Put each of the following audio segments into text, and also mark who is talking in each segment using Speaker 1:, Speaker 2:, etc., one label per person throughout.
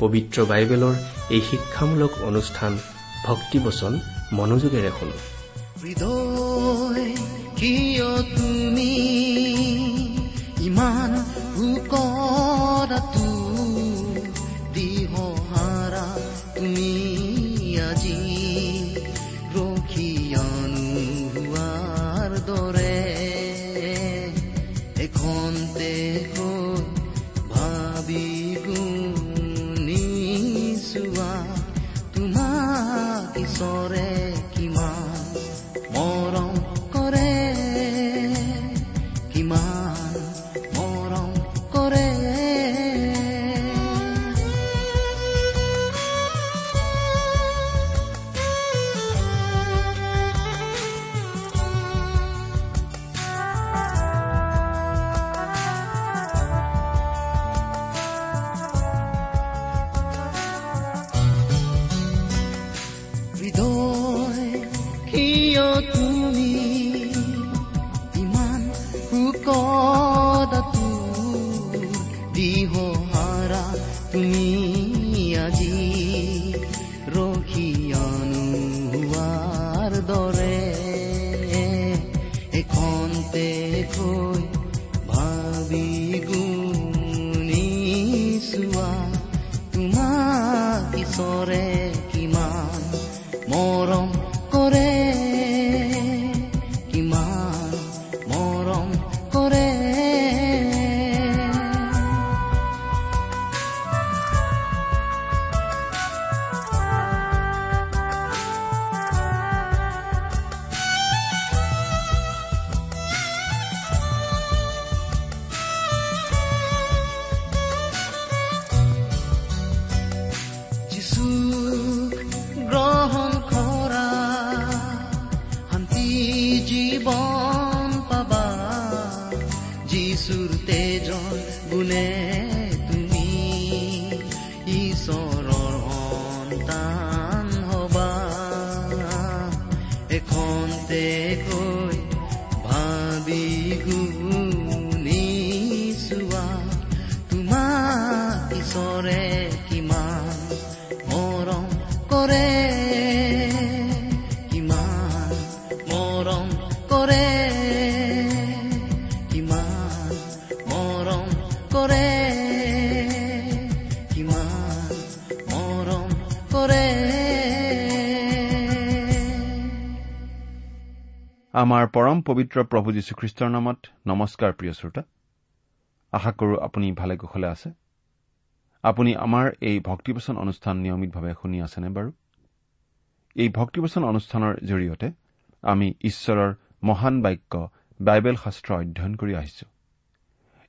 Speaker 1: পবিত্ৰ বাইবেলৰ এই শিক্ষামূলক অনুষ্ঠান ভক্তিবচন মনোযোগেৰে শুনো।
Speaker 2: কিয় তুমি ইমান তোমাক देखो এখন দেশৈ ভাবি গুণি চোৱা তোমাক ঈশ্বৰে কিমান মৰম কৰে।
Speaker 3: আমাৰ পৰম পবিত্ৰ প্ৰভু যীশুখ্ৰীষ্টৰ নামত নমস্কাৰ প্ৰিয় শ্ৰোতা। আশা কৰোঁ আপুনি ভালে কুশলে আছে। আপুনি আমাৰ এই ভক্তিবচন অনুষ্ঠান নিয়মিতভাৱে শুনি আছেনে বাৰু? এই ভক্তিবচন অনুষ্ঠানৰ জৰিয়তে আমি ঈশ্বৰৰ মহান বাক্য বাইবেল শাস্ত্ৰ অধ্যয়ন কৰি আহিছো।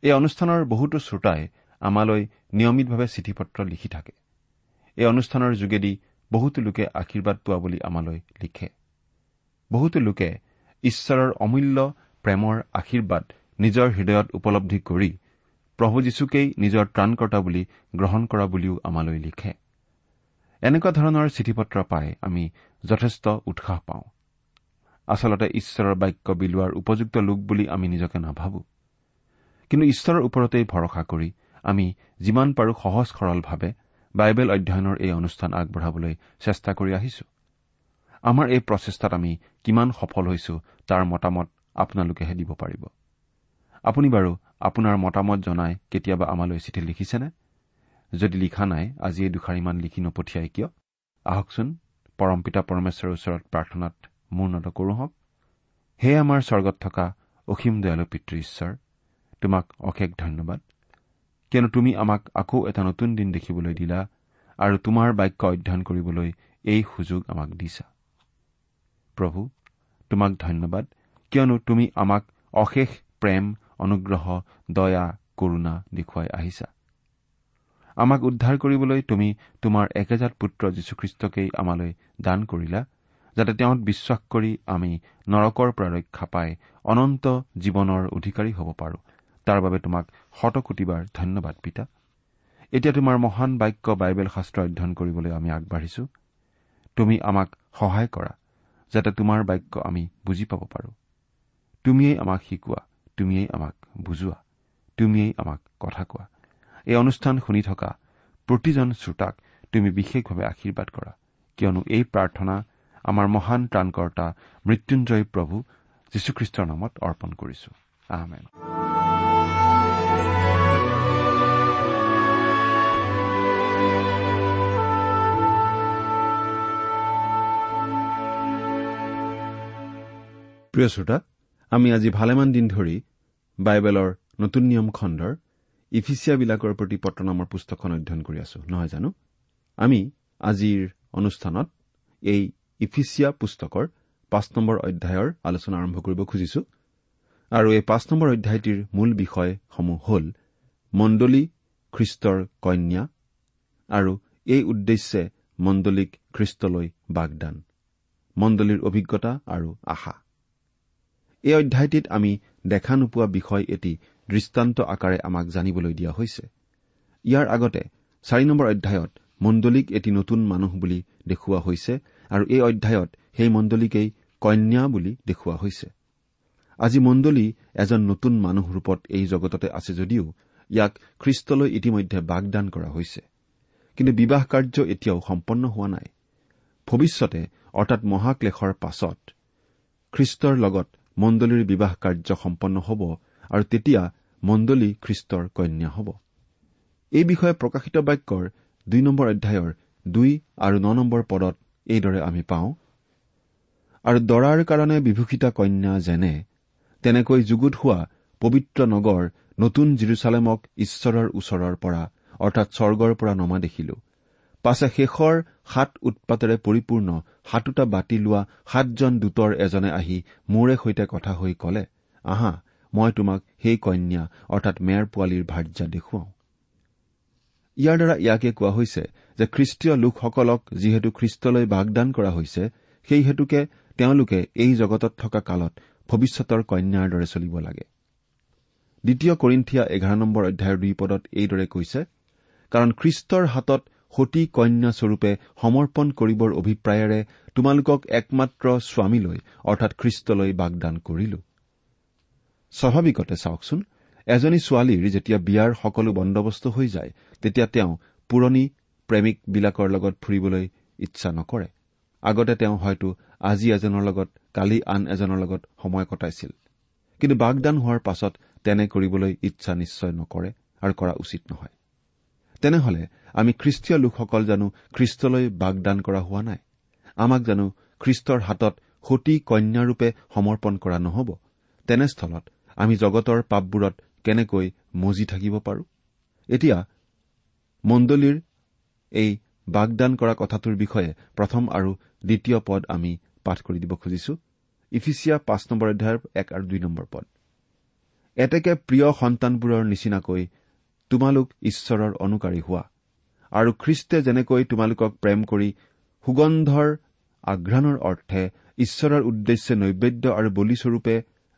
Speaker 3: এই অনুষ্ঠানৰ বহুতো শ্ৰোতাই আমালৈ নিয়মিতভাৱে চিঠি পত্ৰ লিখি থাকে। এই অনুষ্ঠানৰ যোগেদি বহুতো লোকে আশীৰ্বাদ পোৱা বুলি আমালৈ লিখে। বহুতো লোকে ঈশ্বৰৰ অমূল্য প্ৰেমৰ আশীৰ্বাদ নিজৰ হৃদয়ত উপলব্ধি কৰি প্ৰভু যীশুকেই নিজৰ ত্ৰাণকৰ্তা বুলি গ্ৰহণ কৰা বুলিও আমালৈ লিখে। এনেকুৱা ধৰণৰ চিঠি পত্ৰ পাই আমি যথেষ্ট উৎসাহ পাওঁ। আচলতে ঈশ্বৰৰ বাক্য বিলোৱাৰ উপযুক্ত লোক বুলি আমি নিজকে নাভাবো। কিন্তু ঈশ্বৰৰ ওপৰতেই ভৰসা কৰি আমি যিমান পাৰো সহজ সৰলভাৱে বাইবেল অধ্যয়নৰ এই অনুষ্ঠান আগবঢ়াবলৈ চেষ্টা কৰি আহিছো। আমাৰ এই প্ৰচেষ্টাত আমি কিমান সফল হৈছো তাৰ মতামত আপোনালোকেহে দিব পাৰিব। আপুনি বাৰু আপোনাৰ মতামত জনাই কেতিয়াবা আমালৈ চিঠি লিখিছেনে? যদি লিখা নাই আজি এই দুষাৰিমান লিখি নপঠিয়াই কিয়? আহকচোন পৰমপিতা পৰমেশ্বৰৰ ওচৰত প্ৰাৰ্থনাত মূৰ্ণত কৰোঁ হওক। হে আমাৰ স্বৰ্গত থকা অসীম দয়ালু পিতৃ ঈশ্বৰ তোমাক অশেষ ধন্যবাদ। কিয়নো তুমি আমাক আকৌ এটা নতুন দিন দেখিবলৈ দিলা আৰু তোমাৰ বাক্য অধ্যয়ন কৰিবলৈ এই সুযোগ আমাক দিছা। প্ৰভু তোমাক ধন্যবাদ। কিয়নো তুমি আমাক অশেষ প্ৰেম অনুগ্ৰহ দয়া কৰুণা দেখুৱাই আহিছা। আমাক উদ্ধাৰ কৰিবলৈ তুমি তোমাৰ একেজাত পুত্ৰ যীশুখ্ৰীষ্টকেই আমালৈ দান কৰিলা যাতে তেওঁত বিশ্বাস কৰি আমি নৰকৰ পৰা ৰক্ষা পাই অনন্ত জীৱনৰ অধিকাৰী হ'ব পাৰো। তাৰ বাবে তোমাক শতকোটিবাৰ ধন্যবাদ পিতা। এতিয়া তোমাৰ মহান বাক্য বাইবেল শাস্ত্ৰ অধ্যয়ন কৰিবলৈ আমি আগবাঢ়িছো। তুমি আমাক সহায় কৰা। যাতে তোমাৰ বাক্য আমি বুজি পাব পাৰো। তুমিয়েই আমাক শিকোৱা তুমিয়েই আমাক বুজোৱা তুমিয়েই আমাক কথা কোৱা। এই অনুষ্ঠান শুনি থকা প্ৰতিজন শ্ৰোতাক তুমি বিশেষভাৱে আশীৰ্বাদ কৰা কিয়নো এই প্ৰাৰ্থনা আমাৰ মহান ত্ৰাণকৰ্তা মৃত্যুঞ্জয় প্ৰভু যীশুখ্ৰীষ্টৰ নামত অৰ্পণ কৰিছো। প্ৰিয় শ্ৰোতা আমি আজি ভালেমান দিন ধৰি বাইবেলৰ নতুন নিয়ম খণ্ডৰ ইফিচিয়াবিলাকৰ প্ৰতি পত্ৰ নামৰ পুস্তকখন অধ্যয়ন কৰি আছো নহয় জানো? আমি আজিৰ অনুষ্ঠানত এই ইফিচিয়া পুস্তকৰ পাঁচ নম্বৰ অধ্যায়ৰ আলোচনা আৰম্ভ কৰিব খুজিছো। আৰু এই পাঁচ নম্বৰ অধ্যায়টিৰ মূল বিষয়সমূহ হ'ল মণ্ডলী খ্ৰীষ্টৰ কন্যা আৰু এই উদ্দেশ্যে মণ্ডলীক খ্ৰীষ্টলৈ বাগদান মণ্ডলীৰ অভিজ্ঞতা আৰু আশা। এই অধ্যায়টিত আমি দেখা নোপোৱা বিষয় এটি দৃষ্টান্ত আকাৰে আমাক জানিবলৈ দিয়া হৈছে। ইয়াৰ আগতে চাৰি নম্বৰ অধ্যায়ত মণ্ডলীক এটি নতুন মানুহ বুলি দেখুওৱা হৈছে আৰু এই অধ্যায়ত সেই মণ্ডলীকেই কন্যা বুলি দেখুওৱা হৈছে। আজি মণ্ডলী এজন নতুন মানুহ ৰূপত এই জগততে আছে যদিও ইয়াক খ্ৰীষ্টলৈ ইতিমধ্যে বাগদান কৰা হৈছে। কিন্তু বিবাহ কাৰ্য এতিয়াও সম্পন্ন হোৱা নাই। ভৱিষ্যতে অৰ্থাৎ মহাক্লেশৰ পাছত খ্ৰীষ্টৰ লগত মণ্ডলীৰ বিবাহ কাৰ্য সম্পন্ন হ'ব আৰু তেতিয়া মণ্ডলী খ্ৰীষ্টৰ কন্যা হ'ব। এই বিষয়ে প্ৰকাশিত বাক্যৰ দুই নম্বৰ অধ্যায়ৰ দুই আৰু ন নম্বৰ পদত এইদৰে আমি পাওঁ আৰু দৰাৰ কাৰণে বিভূষিতা কন্যা যেনে তেনেকৈ যুগুত হোৱা পবিত্ৰ নগৰ নতুন জিৰচালেমক ঈশ্বৰৰ ওচৰৰ পৰা অৰ্থাৎ স্বৰ্গৰ পৰা নমা দেখিলো। পাছে শেষৰ সাত উৎপাতেৰে পৰিপূৰ্ণ সাতোটা বাতি লোৱা সাতজন দূতৰ এজনে আহি মোৰে সৈতে কথা হৈ কলে আহা মই তোমাক সেই কন্যা অৰ্থাৎ মেৰ পোৱালীৰ ভাৰ্যা দেখুৱাওঁ। ইয়াৰ দ্বাৰা ইয়াকে কোৱা হৈছে যে খ্ৰীষ্টীয় লোকসকলক যিহেতু খ্ৰীষ্টলৈ বাগদান কৰা হৈছে সেই হেতুকে তেওঁলোকে এই জগতত থকা কালত ভৱিষ্যতৰ কন্যাৰ দৰে চলিব লাগে। দ্বিতীয় কৰিন্থিয়া এঘাৰ নম্বৰ অধ্যায়ৰ দুই পদত এইদৰে কৈছে কাৰণ খ্ৰীষ্টৰ হাতত সতী কন্যা স্বৰূপে সমৰ্পণ কৰিবৰ অভিপ্ৰায়েৰে তোমালোকক একমাত্ৰ স্বামীলৈ অৰ্থাৎ খ্ৰীষ্টলৈ বাগদান কৰিলো। স্বাভাৱিকতে চাওকচোন এজনী ছোৱালীৰ যেতিয়া বিয়াৰ সকলো বন্দবস্ত হৈ যায় তেতিয়া তেওঁ পুৰণি প্ৰেমিকবিলাকৰ লগত ফুৰিবলৈ ইচ্ছা নকৰে। আগতে তেওঁ হয়তো আজি এজনৰ লগত কালি আন এজনৰ লগত সময় কটাইছিল। কিন্তু বাগদান হোৱাৰ পাছত তেনে কৰিবলৈ ইচ্ছা নিশ্চয় নকৰে আৰু কৰা উচিত নহয়। তেনেহলে আমি খ্ৰীষ্টীয় লোকসকল জানো খ্ৰীষ্টলৈ বাগদান কৰা হোৱা নাই। আমাক জানো খ্ৰীষ্টৰ হাতত সতী কন্যাৰূপে সমৰ্পণ কৰা নহ'ব। তেনেস্থলত আমি জগতৰ পাপবোৰত কেনেকৈ মজি থাকিব পাৰো? এতিয়া মণ্ডলীৰ এই বাগদান কৰা কথাটোৰ বিষয়ে প্ৰথম আৰু দ্বিতীয় পদ আমি পাঠ কৰি দিব খুজিছো। ইফিচিয়া পাঁচ নম্বৰ অধ্যায়ৰ এক আৰু দুই নম্বৰ পদ। এতেকে প্ৰিয় সন্তানবোৰৰ নিচিনাকৈ তোমালোক ঈশ্বৰৰ অনুকাৰী হোৱা। আৰু খ্ৰীষ্টে যেনেকৈ তোমালোকক প্ৰেম কৰি সুগন্ধৰ আঘ্ৰাণৰ অৰ্থে ঈশ্বৰৰ উদ্দেশ্যে নৈবেদ্য আৰু বলিস্বৰূপে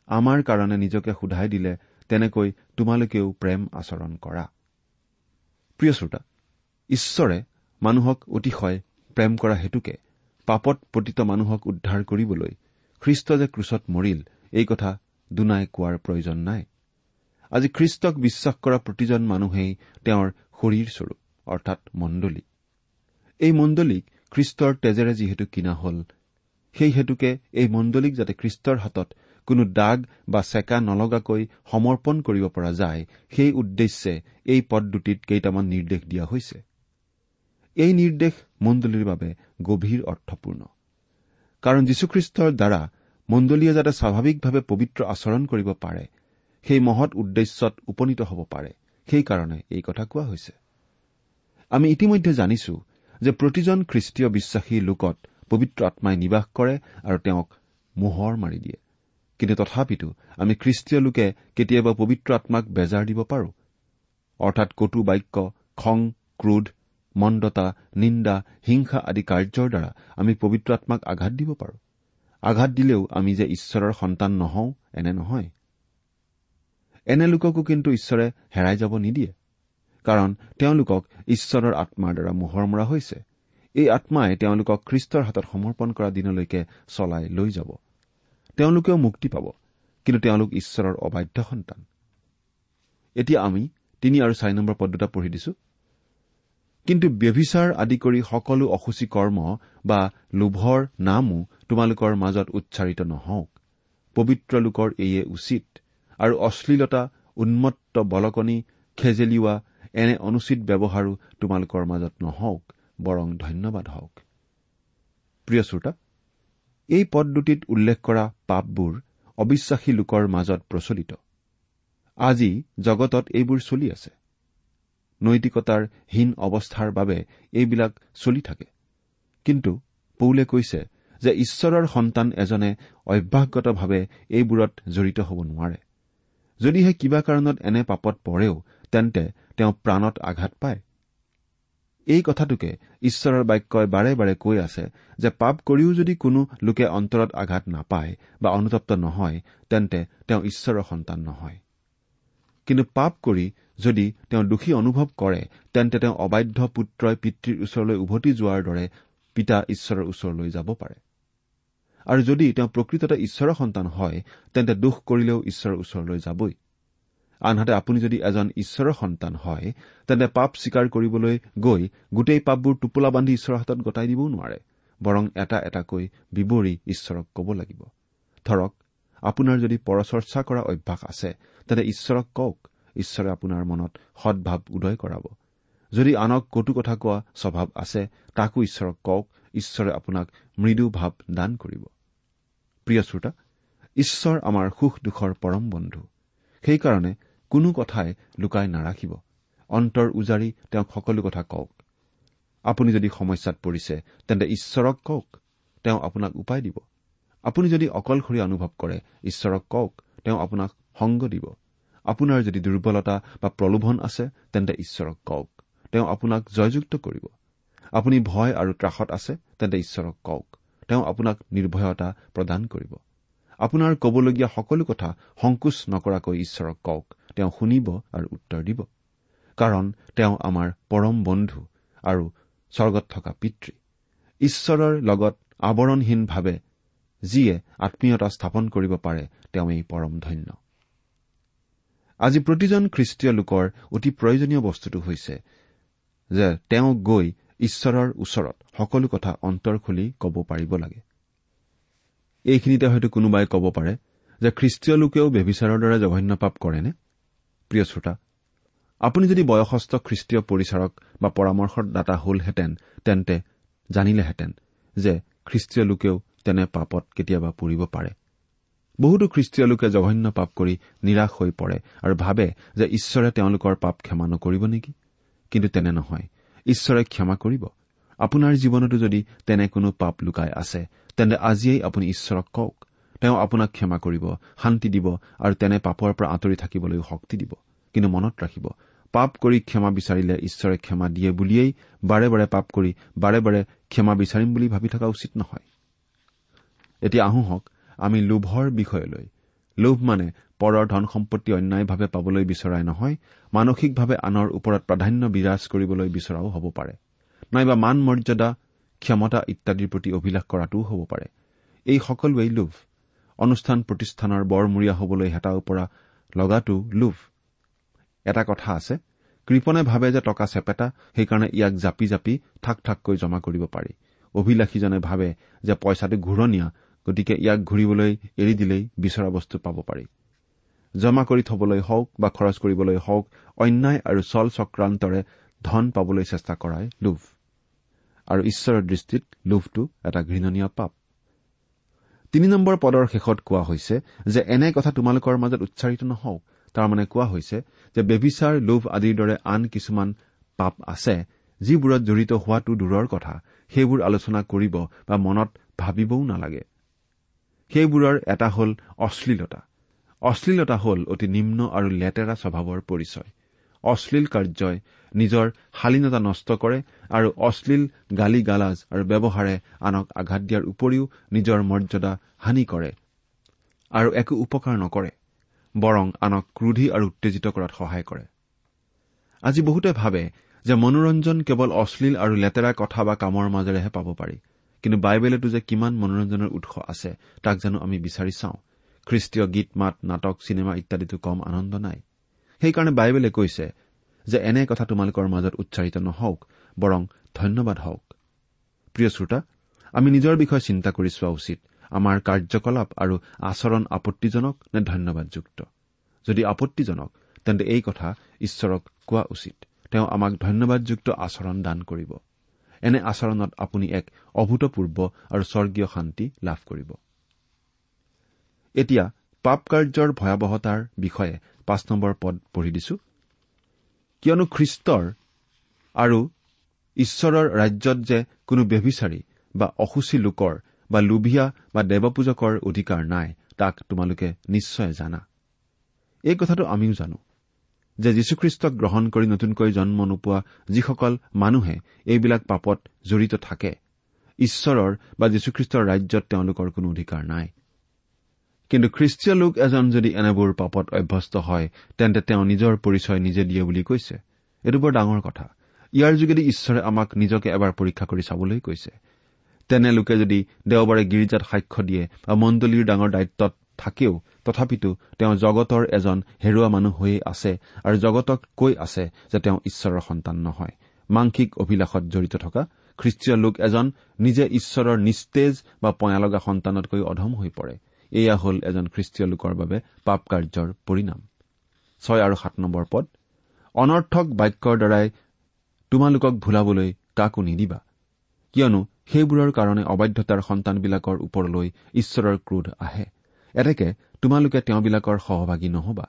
Speaker 3: আমাৰ কাৰণে নিজকে সোধাই দিলে তেনেকৈ তোমালোকেও প্ৰেম আচৰণ কৰা। প্ৰিয় শ্ৰোতা ঈশ্বৰে মানুহক অতিশয় প্ৰেম কৰা হেতুকে পাপত পতিত মানুহক উদ্ধাৰ কৰিবলৈ খ্ৰীষ্ট যে ক্ৰুচত মৰিল এই কথা দুনাই কোৱাৰ প্ৰয়োজন নাই। আজি খ্ৰীষ্টক বিশ্বাস কৰা প্ৰতিজন মানুহেই তেওঁৰ শৰীৰস্বৰূপ অৰ্থাৎ মণ্ডলী। এই মণ্ডলীক খ্ৰীষ্টৰ তেজেৰে যিহেতু কিনা হল সেই হেতুকে এই মণ্ডলীক যাতে খ্ৰীষ্টৰ হাতত কোনো দাগ বা চেকা নলগাকৈ সমৰ্পণ কৰিব পৰা যায় সেই উদ্দেশ্যে এই পদ দুটিত কেইটামান নিৰ্দেশ দিয়া হৈছে। এই নিৰ্দেশ মণ্ডলীৰ বাবে গভীৰ অৰ্থপূৰ্ণ। কাৰণ যীশুখ্ৰীষ্টৰ দ্বাৰা মণ্ডলীয়ে যাতে স্বাভাৱিকভাৱে পবিত্ৰ আচৰণ কৰিব পাৰে সেই মহৎ উদ্দেশ্যত উপনীত হ'ব পাৰে সেইকাৰণে এই কথা কোৱা হৈছে। আমি ইতিমধ্যে জানিছো যে প্ৰতিজন খ্ৰীষ্টীয় বিশ্বাসী লোকত পবিত্ৰ আত্মাই নিবাস কৰে আৰু তেওঁক মোহৰ মাৰি দিয়ে। কিন্তু তথাপিতো আমি খ্ৰীষ্টীয় লোকে কেতিয়াবা পবিত্ৰ আত্মাক বেজাৰ দিব পাৰো। অৰ্থাৎ কটু বাক্য খং ক্ৰোধ মন্দতা নিন্দা হিংসা আদি কাৰ্যৰ দ্বাৰা আমি পবিত্ৰ আত্মাক আঘাত দিব পাৰো। আঘাত দিলেও আমি যে ঈশ্বৰৰ সন্তান নহওঁ এনে নহয়। এনে লোককো কিন্তু ঈশ্বৰে হেৰাই যাব নিদিয়ে। কাৰণ তেওঁলোকক ঈশ্বৰৰ আত্মাৰ দ্বাৰা মোহৰ মৰা হৈছে। এই আত্মাই তেওঁলোকক খ্ৰীষ্টৰ হাতত সমৰ্পণ কৰা দিনলৈকে চলাই লৈ যাব। তেওঁলোকেও মুক্তি পাব কিন্তু তেওঁলোক ঈশ্বৰৰ অবাধ্য সন্তান। এতিয়া আমি তিনি আৰু চাৰি নম্বৰ পদ দুটা পঢ়ি দিছো। কিন্তু ব্যভিচাৰ আদি কৰি সকলো অসুচী কৰ্ম বা লোভৰ নামো তোমালোকৰ মাজত উচ্চাৰিত নহওক। পবিত্ৰ লোকৰ এয়ে উচিত আৰু অশ্লীলতা উন্মত্ত বলকনি খেজেলিওৱা এনে অনুচিত ব্যৱহাৰো তোমালোকৰ মাজত নহওক বৰং ধন্যবাদ হওক। প্ৰিয় শ্ৰোতা এই পদ দুটিত উল্লেখ কৰা পাপবোৰ অবিশ্বাসী লোকৰ মাজত প্ৰচলিত। আজি জগতত এইবোৰ চলি আছে। নৈতিকতাৰ হীন অৱস্থাৰ বাবে এইবিলাক চলি থাকে। কিন্তু পৌলে কৈছে যে ঈশ্বৰৰ সন্তান এজনে অভ্যাসগতভাৱে এইবোৰত জড়িত হ'ব নোৱাৰে। যদিহে কিবা কাৰণত এনে পাপত পৰেও তেন্তে তেওঁ প্ৰাণত আঘাত পায়। এই কথাটোকে ঈশ্বৰৰ বাক্যই বাৰে বাৰে কৈ আছে যে পাপ কৰিও যদি কোনো লোকে অন্তৰত আঘাত নাপায় বা অনুতপ্ত নহয় তেন্তে তেওঁ ঈশ্বৰৰ সন্তান নহয়। কিন্তু পাপ কৰি যদি তেওঁ দোষী অনুভৱ কৰে তেন্তে তেওঁ অবাধ্য পুত্ৰই পিতৃৰ ওচৰলৈ উভতি যোৱাৰ দৰে পিতা ঈশ্বৰৰ ওচৰলৈ যাব পাৰে। আৰু যদি তেওঁ প্ৰকৃততে ঈশ্বৰৰ সন্তান হয় তেন্তে দোষ কৰিলেও ঈশ্বৰৰ ওচৰলৈ যাবই। আনহাতে আপুনি যদি এজন ঈশ্বৰৰ সন্তান হয় তেন্তে পাপ স্বীকাৰ কৰিবলৈ গৈ গোটেই পাপবোৰ টোপোলা বান্ধি ঈশ্বৰৰ হাতত গতাই দিবও নোৱাৰে বৰং এটা এটাকৈ বিৱৰি ঈশ্বৰক ক'ব লাগিব। ধৰক আপোনাৰ যদি পৰচৰ্চা কৰা অভ্যাস আছে তেন্তে ঈশ্বৰক কওক ঈশ্বৰে আপোনাৰ মনত সদ্ভাৱ উদয় কৰাব। যদি আনক কটু কথা কোৱা স্বভাৱ আছে তাকো ঈশ্বৰক কওক ঈশ্বৰে আপোনাক মৃদু ভাৱ দান কৰিব। প্ৰিয় শ্ৰোতা ঈশ্বৰ আমাৰ সুখ দুখৰ পৰম বন্ধু। সেইকাৰণে কোনো কথাই লুকাই নাৰাখিব। অন্তৰ উজাৰি তেওঁক সকলো কথা কওক। আপুনি যদি সমস্যাত পৰিছে তেন্তে ঈশ্বৰক কওক। তেওঁ আপোনাক উপায় দিব। আপুনি যদি অকলশৰীয়া অনুভৱ কৰে ঈশ্বৰক কওক। তেওঁ আপোনাক সংগ দিব। আপোনাৰ যদি দুৰ্বলতা বা প্ৰলোভন আছে তেন্তে ঈশ্বৰক কওক। তেওঁ আপোনাক জয়যুক্ত কৰিব। আপুনি ভয় আৰু ত্ৰাসত আছে তেন্তে ঈশ্বৰক কওক। তেওঁ আপোনাক নিৰ্ভয়তা প্ৰদান কৰিব। আপোনাৰ কবলগীয়া সকলো কথা সংকোচ নকৰাকৈ ঈশ্বৰক কওক। তেওঁ শুনিব আৰু উত্তৰ দিব। কাৰণ তেওঁ আমাৰ পৰম বন্ধু আৰু স্বৰ্গত থকা পিতৃ। ঈশ্বৰৰ লগত আৱৰণহীনভাৱে যিয়ে আম্মীয়তা স্থাপন কৰিব পাৰে তেওঁ এই পৰম ধন্য। আজি প্ৰতিজন খ্ৰীষ্টীয় লোকৰ অতি প্ৰয়োজনীয় বস্তুটো হৈছে যে তেওঁ গৈ ঈশ্বৰৰ ওচৰত সকলো কথা অন্তৰ খুলি ক'ব পাৰিব লাগে। এইখিনিতে হয়তো কোনোবাই ক'ব পাৰে যে খ্ৰীষ্টীয় লোকেও বেবিচাৰৰ দৰে জঘন্য পাপ কৰেনে? প্ৰিয় শ্ৰোতা আপুনি যদি বয়সস্থ খ্ৰীষ্টীয় পৰিচাৰক বা পৰামৰ্শদাতা হলহেঁতেন তেন্তে জানিলেহেঁতেন যে খ্ৰীষ্টীয় লোকেও তেনে পাপত কেতিয়াবা পৰিব পাৰে। বহুতো খ্ৰীষ্টীয় লোকে জঘন্য পাপ কৰি নিৰাশ হৈ পৰে আৰু ভাবে যে ঈশ্বৰে তেওঁলোকৰ পাপ ক্ষমা নকৰিব নেকি? কিন্তু তেনে নহয়। ঈশ্বৰে ক্ষমা কৰিব। আপোনাৰ জীৱনতো যদি তেনে কোনো পাপ লুকাই আছে তেন্তে আজিয়েই আপুনি ঈশ্বৰক কওক। তেওঁ আপোনাক ক্ষমা কৰিব শান্তি দিব আৰু তেনে পাপৰ পৰা আঁতৰি থাকিবলৈও শক্তি দিব। কিন্তু মনত ৰাখিব পাপ কৰি ক্ষমা বিচাৰিলে ঈশ্বৰে ক্ষমা দিয়ে বুলিয়েই বাৰে বাৰে পাপ কৰি বাৰে বাৰে ক্ষমা বিচাৰিম বুলি ভাবি থকা উচিত নহয়। এতিয়া আহোহক আমি লোভৰ বিষয়লৈ লোভ মানে পৰৰ ধন সম্পত্তি অন্যায়ভাৱে পাবলৈ বিচৰাই নহয় মানসিকভাৱে আনৰ ওপৰত প্ৰাধান্য বিৰাজ কৰিবলৈ বিচৰাও হ'ব পাৰে। নাইবা মান মৰ্যাদা ক্ষমতা ইত্যাদিৰ প্ৰতি অভিলাষ কৰাটোও হ'ব পাৰে। এই সকলোৱেই লোভ। অনুষ্ঠান প্ৰতিষ্ঠানৰ বৰমূৰীয়া হবলৈ হেতাও পৰা লগাটো লোভ। এটা কথা আছে কৃপনে ভাবে যে টকা চেপেটা সেইকাৰণে ইয়াক জাপি জাপি থাক থাককৈ জমা কৰিব পাৰি। অভিলাষীজনে ভাবে যে পইচাটো ঘূৰণীয়া গতিকে ইয়াক ঘূৰিবলৈ এৰি দিলেই বিচৰা বস্তু পাব পাৰি। জমা কৰি থবলৈ হওক বা খৰচ কৰিবলৈ হওক অন্যায় আৰু চল চক্ৰান্তৰে ধন পাবলৈ চেষ্টা কৰাই লোভ। আৰু ঈশ্বৰৰ দৃষ্টিত লোভটো এটা ঘৃণনীয় পাপ। তিনি নম্বৰ পদৰ শেষত কোৱা হৈছে যে এনে কথা তোমালোকৰ মাজত উচ্চাৰিত নহওক। তাৰমানে কোৱা হৈছে যে বেবিচাৰ লোভ আদিৰ দৰে আন কিছুমান পাপ আছে যিবোৰত জড়িত হোৱাটো দূৰৰ কথা। সেইবোৰ আলোচনা কৰিব বা মনত ভাবিবও নালাগে। সেইবোৰৰ এটা হ'ল অশ্লীলতা। অশ্লীলতা হ'ল অতি নিম্ন আৰু লেতেৰা স্বভাৱৰ পৰিচয়। অশ্লীল কাৰ্যই নিজৰ শালীনতা নষ্ট কৰে আৰু অশ্লীল গালি গালাজ আৰু ব্যৱহাৰে আনক আঘাত দিয়াৰ উপৰিও নিজৰ মৰ্যাদা হানি কৰে আৰু একো উপকাৰ নকৰে বৰং আনক ক্ৰোধী আৰু উত্তেজিত কৰাত সহায় কৰে। আজি বহুতে ভাবে যে মনোৰঞ্জন কেৱল অশ্লীল আৰু লেতেৰা কথা বা কামৰ মাজেৰেহে পাব পাৰি কিন্তু বাইবেলতো যে কিমান মনোৰঞ্জনৰ উৎস আছে তাক জানো আমি বিচাৰি চাওঁ। খ্ৰীষ্টীয় গীত মাত নাটক চিনেমা ইত্যাদিতো কম আনন্দ নাই। সেইকাৰণে বাইবেলে কৈছে যে এনে কথা তোমালোকৰ মাজত উচ্চাৰিত নহওক বৰং ধন্যবাদ হওক। প্ৰিয় শ্ৰোতা আমি নিজৰ বিষয়ে চিন্তা কৰি চোৱা উচিত। আমাৰ কাৰ্যকলাপ আৰু আচৰণ আপত্তিজনক নে ধন্যবাদযুক্ত? যদি আপত্তিজনক তেন্তে এই কথা ঈশ্বৰক কোৱা উচিত। তেওঁ আমাক ধন্যবাদযুক্ত আচৰণ দান কৰিব। এনে আচৰণত আপুনি এক অভূতপূৰ্ব আৰু স্বৰ্গীয় শান্তি লাভ কৰিব। এতিয়া পাপ কাৰ্যৰ ভয়াৱহতাৰ বিষয়ে পাঁচ নম্বৰ পদ পঢ়ি দিছো। কিয়নো খ্ৰীষ্টৰ আৰু ঈশ্বৰৰ ৰাজ্যত যে কোনো ব্যভিচাৰী বা অসুচী লোকৰ বা লোভিয়া বা দেৱপূজকৰ অধিকাৰ নাই তাক তোমালোকে নিশ্চয় জানা। এই কথাটো আমিও জানো যে যীশুখ্ৰীষ্টক গ্ৰহণ কৰি নতুনকৈ জন্ম নোপোৱা যিসকল মানুহে এইবিলাক পাপত জড়িত থাকে ঈশ্বৰৰ বা যীশুখ্ৰীষ্টৰ ৰাজ্যত তেওঁলোকৰ কোনো অধিকাৰ নাই। কিন্তু খ্ৰীষ্টীয় লোক এজন যদি এনেবোৰ পাপত অভ্যস্ত হয় তেন্তে তেওঁ নিজৰ পৰিচয় নিজে দিয়ে বুলি কৈছে। এইটো বৰ ডাঙৰ কথা। ইয়াৰ যোগেদি ঈশ্বৰে আমাক নিজকে এবাৰ পৰীক্ষা কৰি চাবলৈ কৈছে। তেনে লোকে যদি দেওবাৰে গীৰ্জাত সাক্ষ্য দিয়ে বা মণ্ডলীৰ ডাঙৰ দায়িত্বত থাকেও তথাপিতো তেওঁ জগতৰ এজন হেৰুৱা মানুহ হৈয়ে আছে আৰু জগতক কৈ আছে যে তেওঁ ঈশ্বৰৰ সন্তান নহয়। মাংসিক অভিলাষত জড়িত থকা খ্ৰীষ্টীয় লোক এজন নিজে ঈশ্বৰৰ নিস্তেজ বা পয়া লগা সন্তানতকৈ অধম হৈ পৰে। এয়া হ'ল এজন খ্ৰীষ্টীয় লোকৰ বাবে পাপ কাৰ্যৰ পৰিণাম। ছয় আৰু সাত নম্বৰ পদ অনৰ্থক বাক্যৰ দ্বাৰাই তোমালোকক ভুলাবলৈ কাকো নিদিবা। কিয়নো সেইবোৰৰ কাৰণে অবাধ্যতাৰ সন্তানবিলাকৰ ওপৰলৈ ঈশ্বৰৰ ক্ৰোধ আহে। এতেকে তোমালোকে তেওঁবিলাকৰ সহভাগী নহবা।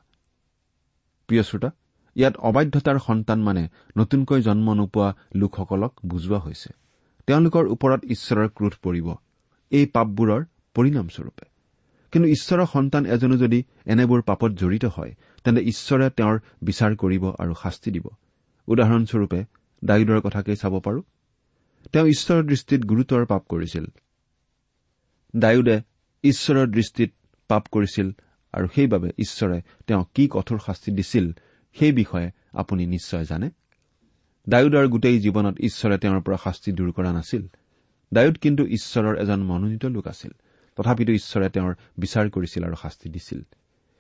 Speaker 3: প্ৰিয় শ্ৰোতা ইয়াত অবাধ্যতাৰ সন্তান মানে নতুনকৈ জন্ম নোপোৱা লোকসকলক বুজোৱা হৈছে। তেওঁলোকৰ ওপৰত ঈশ্বৰৰ ক্ৰোধ পৰিব। এই পাপবোৰৰ পৰিণামস্বৰূপে। কিন্তু ঈশ্বৰৰ সন্তান এজনো যদি এনেবোৰ পাপত জড়িত হয় তেন্তে ঈশ্বৰে তেওঁৰ বিচাৰ কৰিব আৰু শাস্তি দিব। উদাহৰণস্বৰূপে ডায়ুদৰ কথাকেই চাব পাৰো। তেওঁ ঈশ্বৰৰ দৃষ্টিত গুৰুতৰ পাপ কৰিছিল। ডায়ুদে ঈশ্বৰৰ দৃষ্টিত পাপ কৰিছিল আৰু সেইবাবে ঈশ্বৰে তেওঁক কি কঠোৰ শাস্তি দিছিল সেই বিষয়ে আপুনি নিশ্চয় জানে। ডায়ুদৰ গোটেই জীৱনত ঈশ্বৰে তেওঁৰ পৰা শাস্তি দূৰ কৰা নাছিল। ডায়ুদ কিন্তু ঈশ্বৰৰ এজন মনোনীত লোক আছিল। তথাপিতো ঈশ্বৰে তেওঁৰ বিচাৰ কৰিছিল আৰু শাস্তি দিছিল।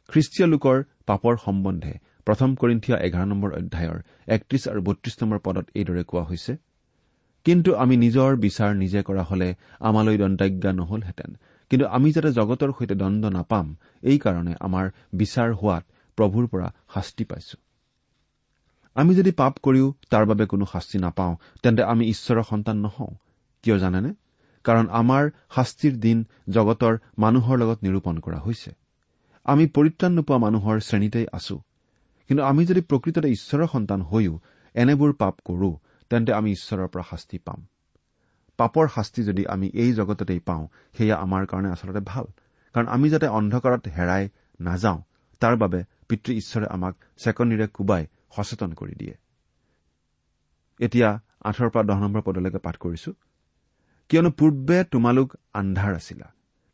Speaker 3: খ্ৰীষ্টীয় লোকৰ পাপৰ সম্বন্ধে প্ৰথম কৰিন্ঠিয়া এঘাৰ নম্বৰ অধ্যায়ৰ একত্ৰিশ আৰু বত্ৰিশ নম্বৰ পদত এইদৰে কোৱা হৈছে কিন্তু আমি নিজৰ বিচাৰ নিজে কৰা হলে আমালৈ দণ্ডাজ্ঞা নহলহেঁতেন। কিন্তু আমি যাতে জগতৰ সৈতে দণ্ড নাপাম এইকাৰণে আমাৰ বিচাৰ হোৱাত প্ৰভুৰ পৰা শাস্তি পাইছো। আমি যদি পাপ কৰিও তাৰ বাবে কোনো শাস্তি নাপাওঁ তেন্তে আমি ঈশ্বৰৰ সন্তান নহওঁ। কিয় জানেনে? কাৰণ আমাৰ শাস্তিৰ দিন জগতৰ মানুহৰ লগত নিৰূপণ কৰা হৈছে। আমি পৰিত্ৰাণ নোপোৱা মানুহৰ শ্ৰেণীতেই আছো। কিন্তু আমি যদি প্ৰকৃততে ঈশ্বৰৰ সন্তান হৈও এনেবোৰ পাপ কৰো তেন্তে আমি ঈশ্বৰৰ পৰা শাস্তি পাম। পাপৰ শাস্তি যদি আমি এই জগততেই পাওঁ সেয়া আমাৰ কাৰণে আচলতে ভাল। কাৰণ আমি যাতে অন্ধকাৰত হেৰাই নাযাওঁ তাৰ বাবে পিতৃ ঈশ্বৰে আমাক চেকনিৰে কোবাই সচেতন কৰি দিয়ে। এতিয়া আঠৰ পৰা দহ নম্বৰ পদলৈকে পাঠ কৰিছো। কিয়নো পূৰ্বে তোমালোক আন্ধাৰ আছিলা।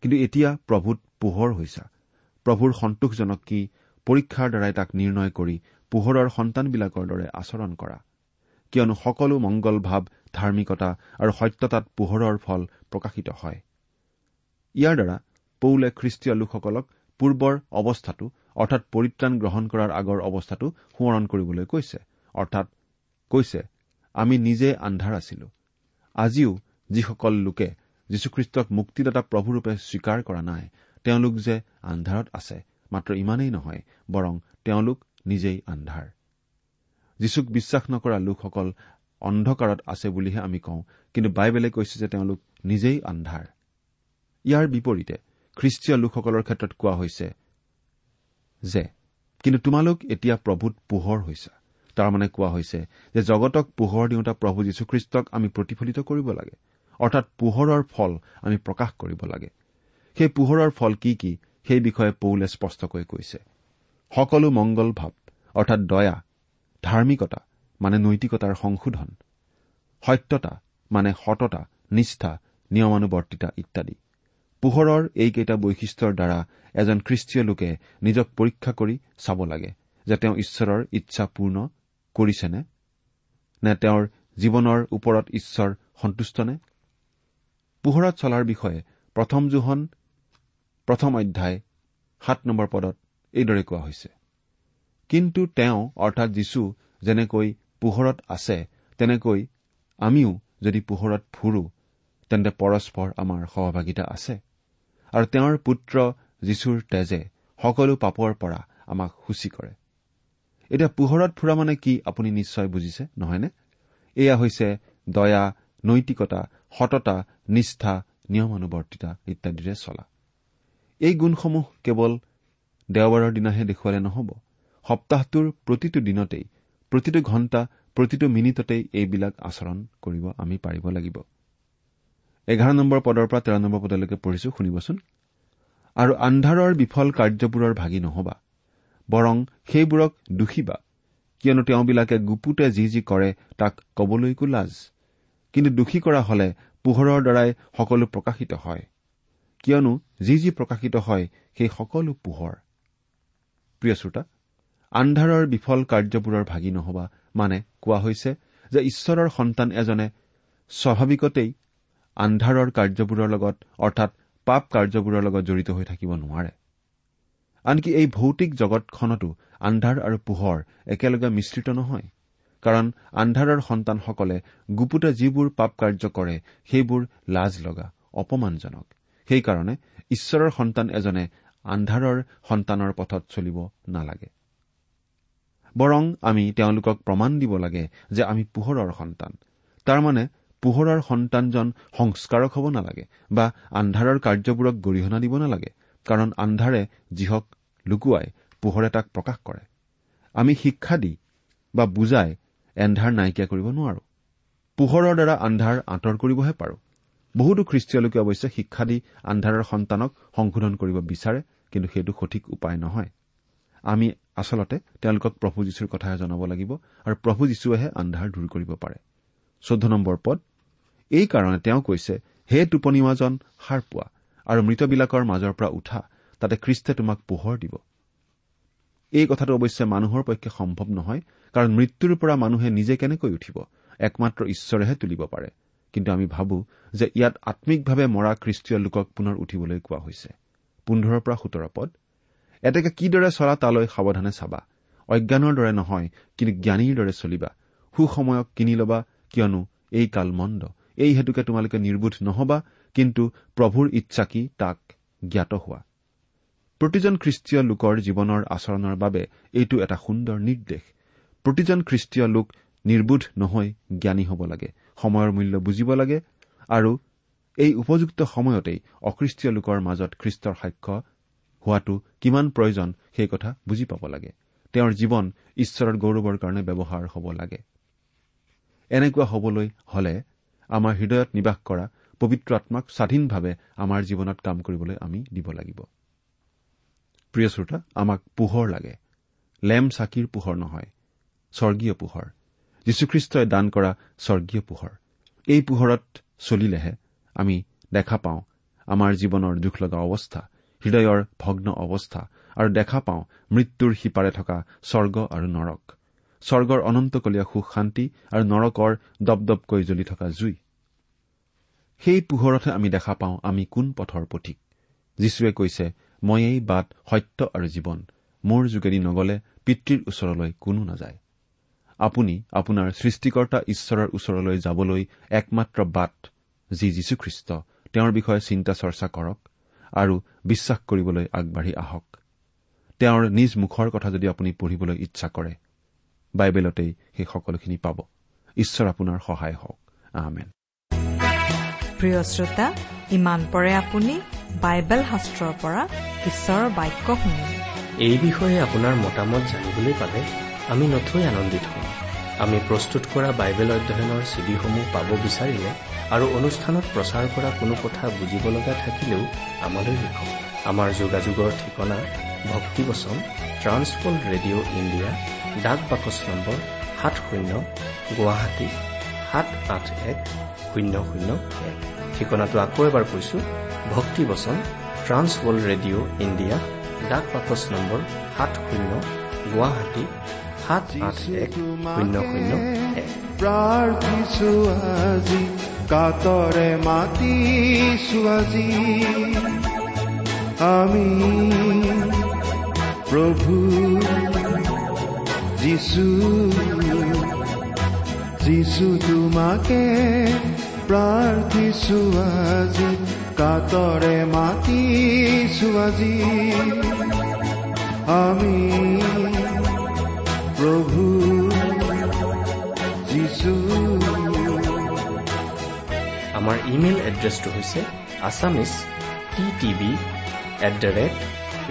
Speaker 3: কিন্তু এতিয়া প্ৰভূত পোহৰ হৈছা। প্ৰভুৰ সন্তোষজনক কি পৰীক্ষাৰ দ্বাৰাই তাক নিৰ্ণয় কৰি পোহৰৰ সন্তানবিলাকৰ দৰে আচৰণ কৰা। কিয়নো সকলো মংগল ভাৱ ধাৰ্মিকতা আৰু সত্যতাত পোহৰৰ ফল প্ৰকাশিত হয়। ইয়াৰ দ্বাৰা পৌলে খ্ৰীষ্টীয় লোকসকলক পূৰ্বৰ অৱস্থাটো অৰ্থাৎ পৰিত্ৰাণ গ্ৰহণ কৰাৰ আগৰ অৱস্থাটো সোঁৱৰণ কৰিবলৈ কৈছে। অৰ্থাৎ কৈছে আমি নিজে আন্ধাৰ আছিলো। আজিও যিসকল লোকে যীশুখ্ৰীষ্টক মুক্তিদাতা প্ৰভুৰূপে স্বীকাৰ কৰা নাই তেওঁলোক যে আন্ধাৰত আছে মাত্ৰ ইমানেই নহয় বৰং তেওঁলোক নিজেই আন্ধাৰ। যীশুক বিশ্বাস নকৰা লোকসকল অন্ধকাৰত আছে বুলিহে আমি কওঁ কিন্তু বাইবেলে কৈছে যে তেওঁলোক নিজেই আন্ধাৰ। ইয়াৰ বিপৰীতে খ্ৰীষ্টীয় লোকসকলৰ ক্ষেত্ৰত কোৱা হৈছে যে কিন্তু তোমালোক এতিয়া প্ৰভূত পোহৰ হৈছা। তাৰমানে কোৱা হৈছে যে জগতক পোহৰ দিওঁতা প্ৰভু যীশুখ্ৰীষ্টক আমি প্ৰতিফলিত কৰিব লাগে। অৰ্থাৎ পোহৰৰ ফল আমি প্ৰকাশ কৰিব লাগে। সেই পোহৰৰ ফল কি কি? সেই বিষয়ে পৌলে স্পষ্টকৈ কৈছে। সকলো মংগল ভাৱ অৰ্থাৎ দয়া ধাৰ্মিকতা মানে নৈতিকতাৰ সংশোধন সত্যতা মানে সততা নিষ্ঠা নিয়মানুবৰ্তিতা ইত্যাদি। পোহৰৰ এইকেইটা বৈশিষ্ট্যৰ দ্বাৰা এজন খ্ৰীষ্টীয় লোকে নিজক পৰীক্ষা কৰি চাব লাগে যে তেওঁ ঈশ্বৰৰ ইচ্ছা পূৰ্ণ কৰিছেনে? নে তেওঁৰ জীৱনৰ ওপৰত ঈশ্বৰ সন্তুষ্টনে? পোহৰত চলাৰ বিষয়ে প্ৰথম জোহন প্ৰথম অধ্যায় সাত নম্বৰ পদত এইদৰে কোৱা হৈছে। কিন্তু তেওঁ অৰ্থাৎ যীশু যেনেকৈ পোহৰত আছে তেনেকৈ আমিও যদি পোহৰত ফুৰো তেন্তে পৰস্পৰ আমাৰ সহভাগিতা আছে। আৰু তেওঁৰ পুত্ৰ যীশুৰ তেজে সকলো পাপৰ পৰা আমাক সূচী কৰে। এতিয়া পোহৰত ফুৰা মানে কি আপুনি নিশ্চয় বুজিছে নহয়নে? এয়া হৈছে দয়া নৈতিকতা সততা নিষ্ঠা নিয়মানুবৰ্তিতা ইত্যাদিৰে চলা। এই গুণসমূহ কেৱল দেওবাৰৰ দিনাহে দেখুৱালে নহ'ব সপ্তাহটোৰ প্ৰতিটো দিনতেই প্ৰতিটো ঘণ্টা প্ৰতিটো মিনিটতেই এইবিলাক আচৰণ কৰিব আমি পাৰিব লাগিব। এঘাৰ নম্বৰ পদৰ পৰা তেৰ নম্বৰ পদলৈকে পঢ়িছো শুনিবচোন। আৰু আন্ধাৰৰ বিফল কাৰ্যবোৰৰ ভাগি নহবা বৰং সেইবোৰক দোষিবা কিয়নো তেওঁবিলাকে গুপুতে যি যি কৰে তাক কবলৈকো লাজ কিন্তু দোষী কৰা হলে পোহৰৰ দ্বাৰাই সকলো প্ৰকাশিত হয়। কিয়নো যি যি প্ৰকাশিত হয় সেই সকলো পোহৰ। প্ৰিয় শ্ৰোতা আন্ধাৰৰ বিফল কাৰ্যবোৰৰ ভাগি নহবা মানে কোৱা হৈছে যে ঈশ্বৰৰ সন্তান এজনে স্বাভাৱিকতেই আন্ধাৰৰ কাৰ্যবোৰৰ লগত অৰ্থাৎ পাপ কাৰ্যবোৰৰ লগত জড়িত হৈ থাকিব নোৱাৰে। আনকি এই ভৌতিক জগতখনতো আন্ধাৰ আৰু পোহৰ একেলগে মিশ্ৰিত নহয়। কাৰণ আন্ধাৰৰ সন্তানসকলে গুপুতে যিবোৰ পাপ কাৰ্য কৰে সেইবোৰ লাজ লগা অপমানজনক। সেইকাৰণে ঈশ্বৰৰ সন্তান এজনে আন্ধাৰৰ সন্তানৰ পথত চলিব নালাগে। বৰং আমি তেওঁলোকক প্ৰমাণ দিব লাগে যে আমি পোহৰৰ সন্তান। তাৰমানে পোহৰৰ সন্তানজন সংস্কাৰক হ'ব নালাগে বা আন্ধাৰৰ কাৰ্যবোৰক গৰিহণা দিব নালাগে কাৰণ আন্ধাৰে যিহক লুকুৱাই পোহৰে তাক প্ৰকাশ কৰে। আমি শিক্ষা দি বা বুজাই এন্ধাৰ নাইকিয়া কৰিব নোৱাৰো। পোহৰৰ দ্বাৰা আন্ধাৰ আঁতৰ কৰিবহে পাৰো। বহুতো খ্ৰীষ্টীয় লোকে অৱশ্যে শিক্ষা দি আন্ধাৰৰ সন্তানক সংশোধন কৰিব বিচাৰে কিন্তু সেইটো সঠিক উপায় নহয়। আমি আচলতে তেওঁলোকক প্ৰভু যীশুৰ কথাহে জনাব লাগিব আৰু প্ৰভু যীশুৱেহে আন্ধাৰ দূৰ কৰিব পাৰে। চৈধ্য নম্বৰ পদ। এইকাৰণে তেওঁ কৈছে হে টোপনিওৱাজন সাৰ পোৱা আৰু মৃতবিলাকৰ মাজৰ পৰা উঠা তাতে খ্ৰীষ্টে তোমাক পোহৰ দিব। এই কথাটো অৱশ্যে মানুহৰ পক্ষে সম্ভৱ নহয় কাৰণ মৃত্যুৰ পৰা মানুহে নিজে কেনেকৈ উঠিব? একমাত্ৰ ঈশ্বৰেহে তুলিব পাৰে। কিন্তু আমি ভাবো যে ইয়াত আম্মিকভাৱে মৰা খ্ৰীষ্টীয় লোকক পুনৰ উঠিবলৈ কোৱা হৈছে। পোন্ধৰৰ পৰা সোতৰ পদ। এতেকে কিদৰে চলা তালৈ সাৱধানে চাবা? অজ্ঞানৰ দৰে নহয় কিন্তু জ্ঞানীৰ দৰে চলিবা। সুসময়ক কিনি লবা কিয়নো এই কাল মন্দ। এই হেতুকে তোমালোকে নিৰ্বোধ নহবা কিন্তু প্ৰভুৰ ইচ্ছা কি তাক জ্ঞাত হোৱা? প্ৰতিজন খ্ৰীষ্টীয় লোকৰ জীৱনৰ আচৰণৰ বাবে এইটো এটা সুন্দৰ নিৰ্দেশ। প্ৰতিজন খ্ৰীষ্টীয় লোক নিৰ্বোধ নহৈ জ্ঞানী হ'ব লাগে সময়ৰ মূল্য বুজিব লাগে আৰু এই উপযুক্ত সময়তেই অখ্ৰীষ্টীয় লোকৰ মাজত খ্ৰীষ্টৰ সাক্ষ্য হোৱাটো কিমান প্ৰয়োজন সেই কথা বুজি পাব লাগে। তেওঁৰ জীৱন ঈশ্বৰৰ গৌৰৱৰ কাৰণে ব্যৱহাৰ হ'ব লাগে। এনেকুৱা হবলৈ হলে আমাৰ হৃদয়ত নিবাস কৰা পবিত্ৰ আত্মাক স্বাধীনভাৱে আমাৰ জীৱনত কাম কৰিবলৈ আমি দিব লাগিব। প্ৰিয় শ্ৰোতা আমাক পোহৰ লাগে। লেম চাকিৰ পোহৰ নহয় স্বৰ্গীয় পোহৰ। যীশুখ্ৰীষ্টই দান কৰা স্বৰ্গীয় পোহৰ। এই পোহৰত চলিলেহে আমি দেখা পাওঁ আমাৰ জীৱনৰ দুখ লগা অৱস্থা হৃদয়ৰ ভগ্ন অৱস্থা আৰু দেখা পাওঁ মৃত্যুৰ সিপাৰে থকা স্বৰ্গ আৰু নৰক। স্বৰ্গৰ অনন্তকলীয়া সুখ শান্তি আৰু নৰকৰ দপদপকৈ জ্বলি থকা জুই। সেই পোহৰতহে আমি দেখা পাওঁ আমি কোন পথৰ পথিক। যীশুৱে কৈছে ময়েই বাট সত্য আৰু জীৱন। মোৰ যোগেদি নগলে পিতৃৰ ওচৰলৈ কোনো নাযায়। আপুনি আপোনাৰ সৃষ্টিকৰ্তা ঈশ্বৰৰ ওচৰলৈ যাবলৈ একমাত্ৰ বাট যি যীশুখ্ৰীষ্ট। তেওঁৰ বিষয়ে চিন্তা চৰ্চা কৰক আৰু বিশ্বাস কৰিবলৈ আগবাঢ়ি আহক। তেওঁৰ নিজ মুখৰ কথা যদি আপুনি পঢ়িবলৈ ইচ্ছা কৰে বাইবেলতেই সেই সকলোখিনি পাব। ঈশ্বৰ আপোনাৰ সহায় হওক। আহমেন
Speaker 4: প্ৰিয় শ্ৰোতা ইমান পৰে আপুনি বাইবেল শাস্ত্ৰৰ পৰা ঈশ্বৰৰ বাক্য শুনিলে
Speaker 1: এই বিষয়ে আপোনাৰ মতামত জানিবলৈ পালে আমি নথৈ আনন্দিত হ'ম। আমি প্ৰস্তুত কৰা বাইবেল অধ্যয়নৰ চিডিসমূহ পাব বিচাৰিলে আৰু অনুষ্ঠানত প্ৰচাৰ কৰা কোনো কথা বুজিব লগা থাকিলেও আমালৈ লিখক। আমাৰ যোগাযোগৰ ঠিকনা ভক্তিবচন ট্ৰান্সপল ৰেডিঅ' ইণ্ডিয়া ডাক বাকচ নম্বৰ সাত শূন্য গুৱাহাটী সাত আঠ এক শূন্য শূন্য এক। ঠিকনাটো আকৌ এবাৰ কৈছো ভক্তিবচন ট্ৰান্সৱৰ্ল্ড ৰেডিঅ' ইণ্ডিয়া ডাক বাকচ নম্বৰ সাত শূন্য গুৱাহাটী সাত আঠ এক শূন্য শূন্য
Speaker 5: প্ৰাৰ্থিছো আজি কাতৰে মাতিছো আজি। আমি প্ৰভু যিছু যিছু তোমাকে প্ৰাৰ্থিছো আজি। কাতৰে মাতিছো আজি আমি প্ৰভু যিছু
Speaker 1: আমাৰ ইমেইল এড্ৰেছটো হৈছে Assamese T TV at the rate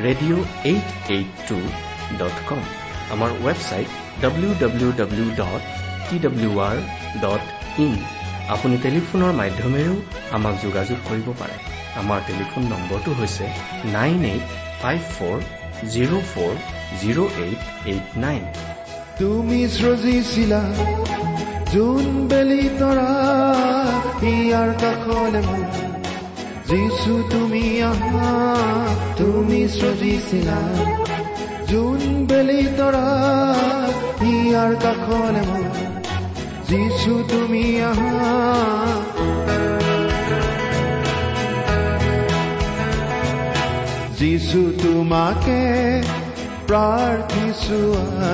Speaker 1: radio' eight eight two dot com. আমাৰ website W W W dot T W R dot in. আপুনি টেলিফোনৰ মাধ্যমেৰেও আমাক যোগাযোগ কৰিব পাৰে। আমাৰ টেলিফোন নম্বৰটো হৈছে nine eight five four zero' four zero' eight eight nine.
Speaker 5: তুমি সৃজিছিলা যোন বেলি তৰা ইয়াৰ কাষলে যিছু তুমি আহা তুমি সৃজিছিলা যোন বেলি তৰা ইয়াৰ কাষলে মোৰ। যিছু তুমি আহা। যিছু তোমাকে প্ৰাৰ্থিছো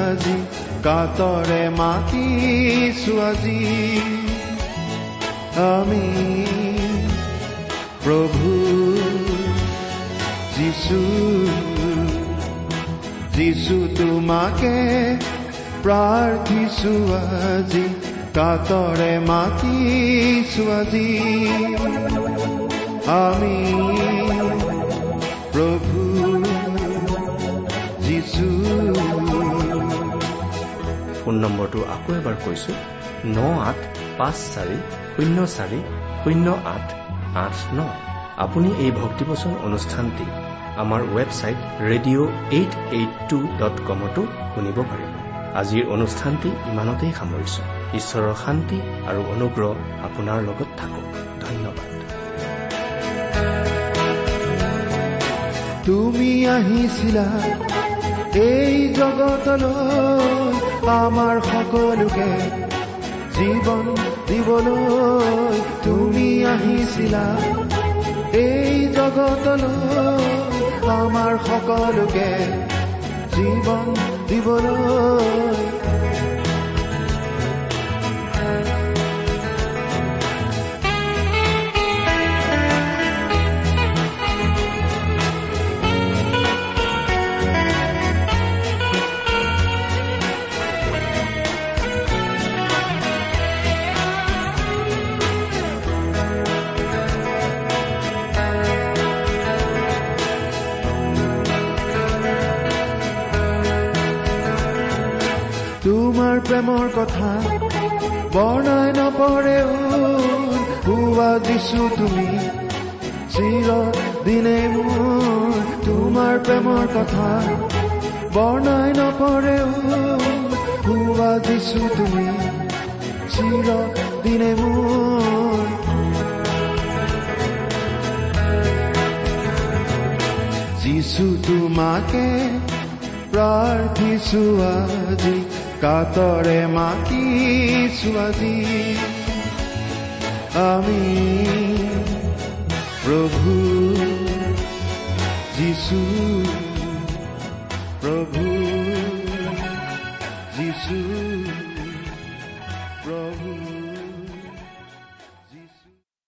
Speaker 5: আজি কাতৰে মাতিছো আজি। আমি প্ৰভু যিছু যিছু তোমাকে প্ৰাৰ্থিছো আজি কাতৰে মাতিছো আজি আমি প্ৰভু যিছু
Speaker 1: ফোন নম্বৰটো আকৌ এবাৰ কৈছো ন আঠ পাঁচ চাৰি শূন্য চাৰি শূন্য আঠ আঠ ন। আপুনি এই ভক্তিবচন অনুষ্ঠানটি আমাৰ website radio' eight eight two dot কমতো শুনিব পাৰিব। আজিৰ অনুষ্ঠানটি ইমানতেই সামৰিছো। ঈশ্বৰৰ শান্তি আৰু অনুগ্ৰহ আপোনাৰ লগত থাকক। ধন্যবাদ।
Speaker 5: তুমি আহিছিলা এই জগতলৈ আমাৰ সকলোকে জীৱন দিবলৈ। তুমি আহিছিলা এই জগতলৈ আমাৰ সকলোকে জীৱন দিবলৈ তোমাৰ প্ৰেমৰ কথা। বৰ্ণাই নপৰে হোৱা দিছো তুমি। চিৰ দিনে মোৰ তোমাৰ প্ৰেমৰ কথা। বৰ্ণাই নপৰে হোৱা দিছো তুমি। চিৰ দিনে মোৰ যিছু তোমাকে প্ৰাৰ্থিছো আজি। কাতৰে মাতিছো আজি আমি প্ৰভু যিছু প্ৰভু প্ৰভু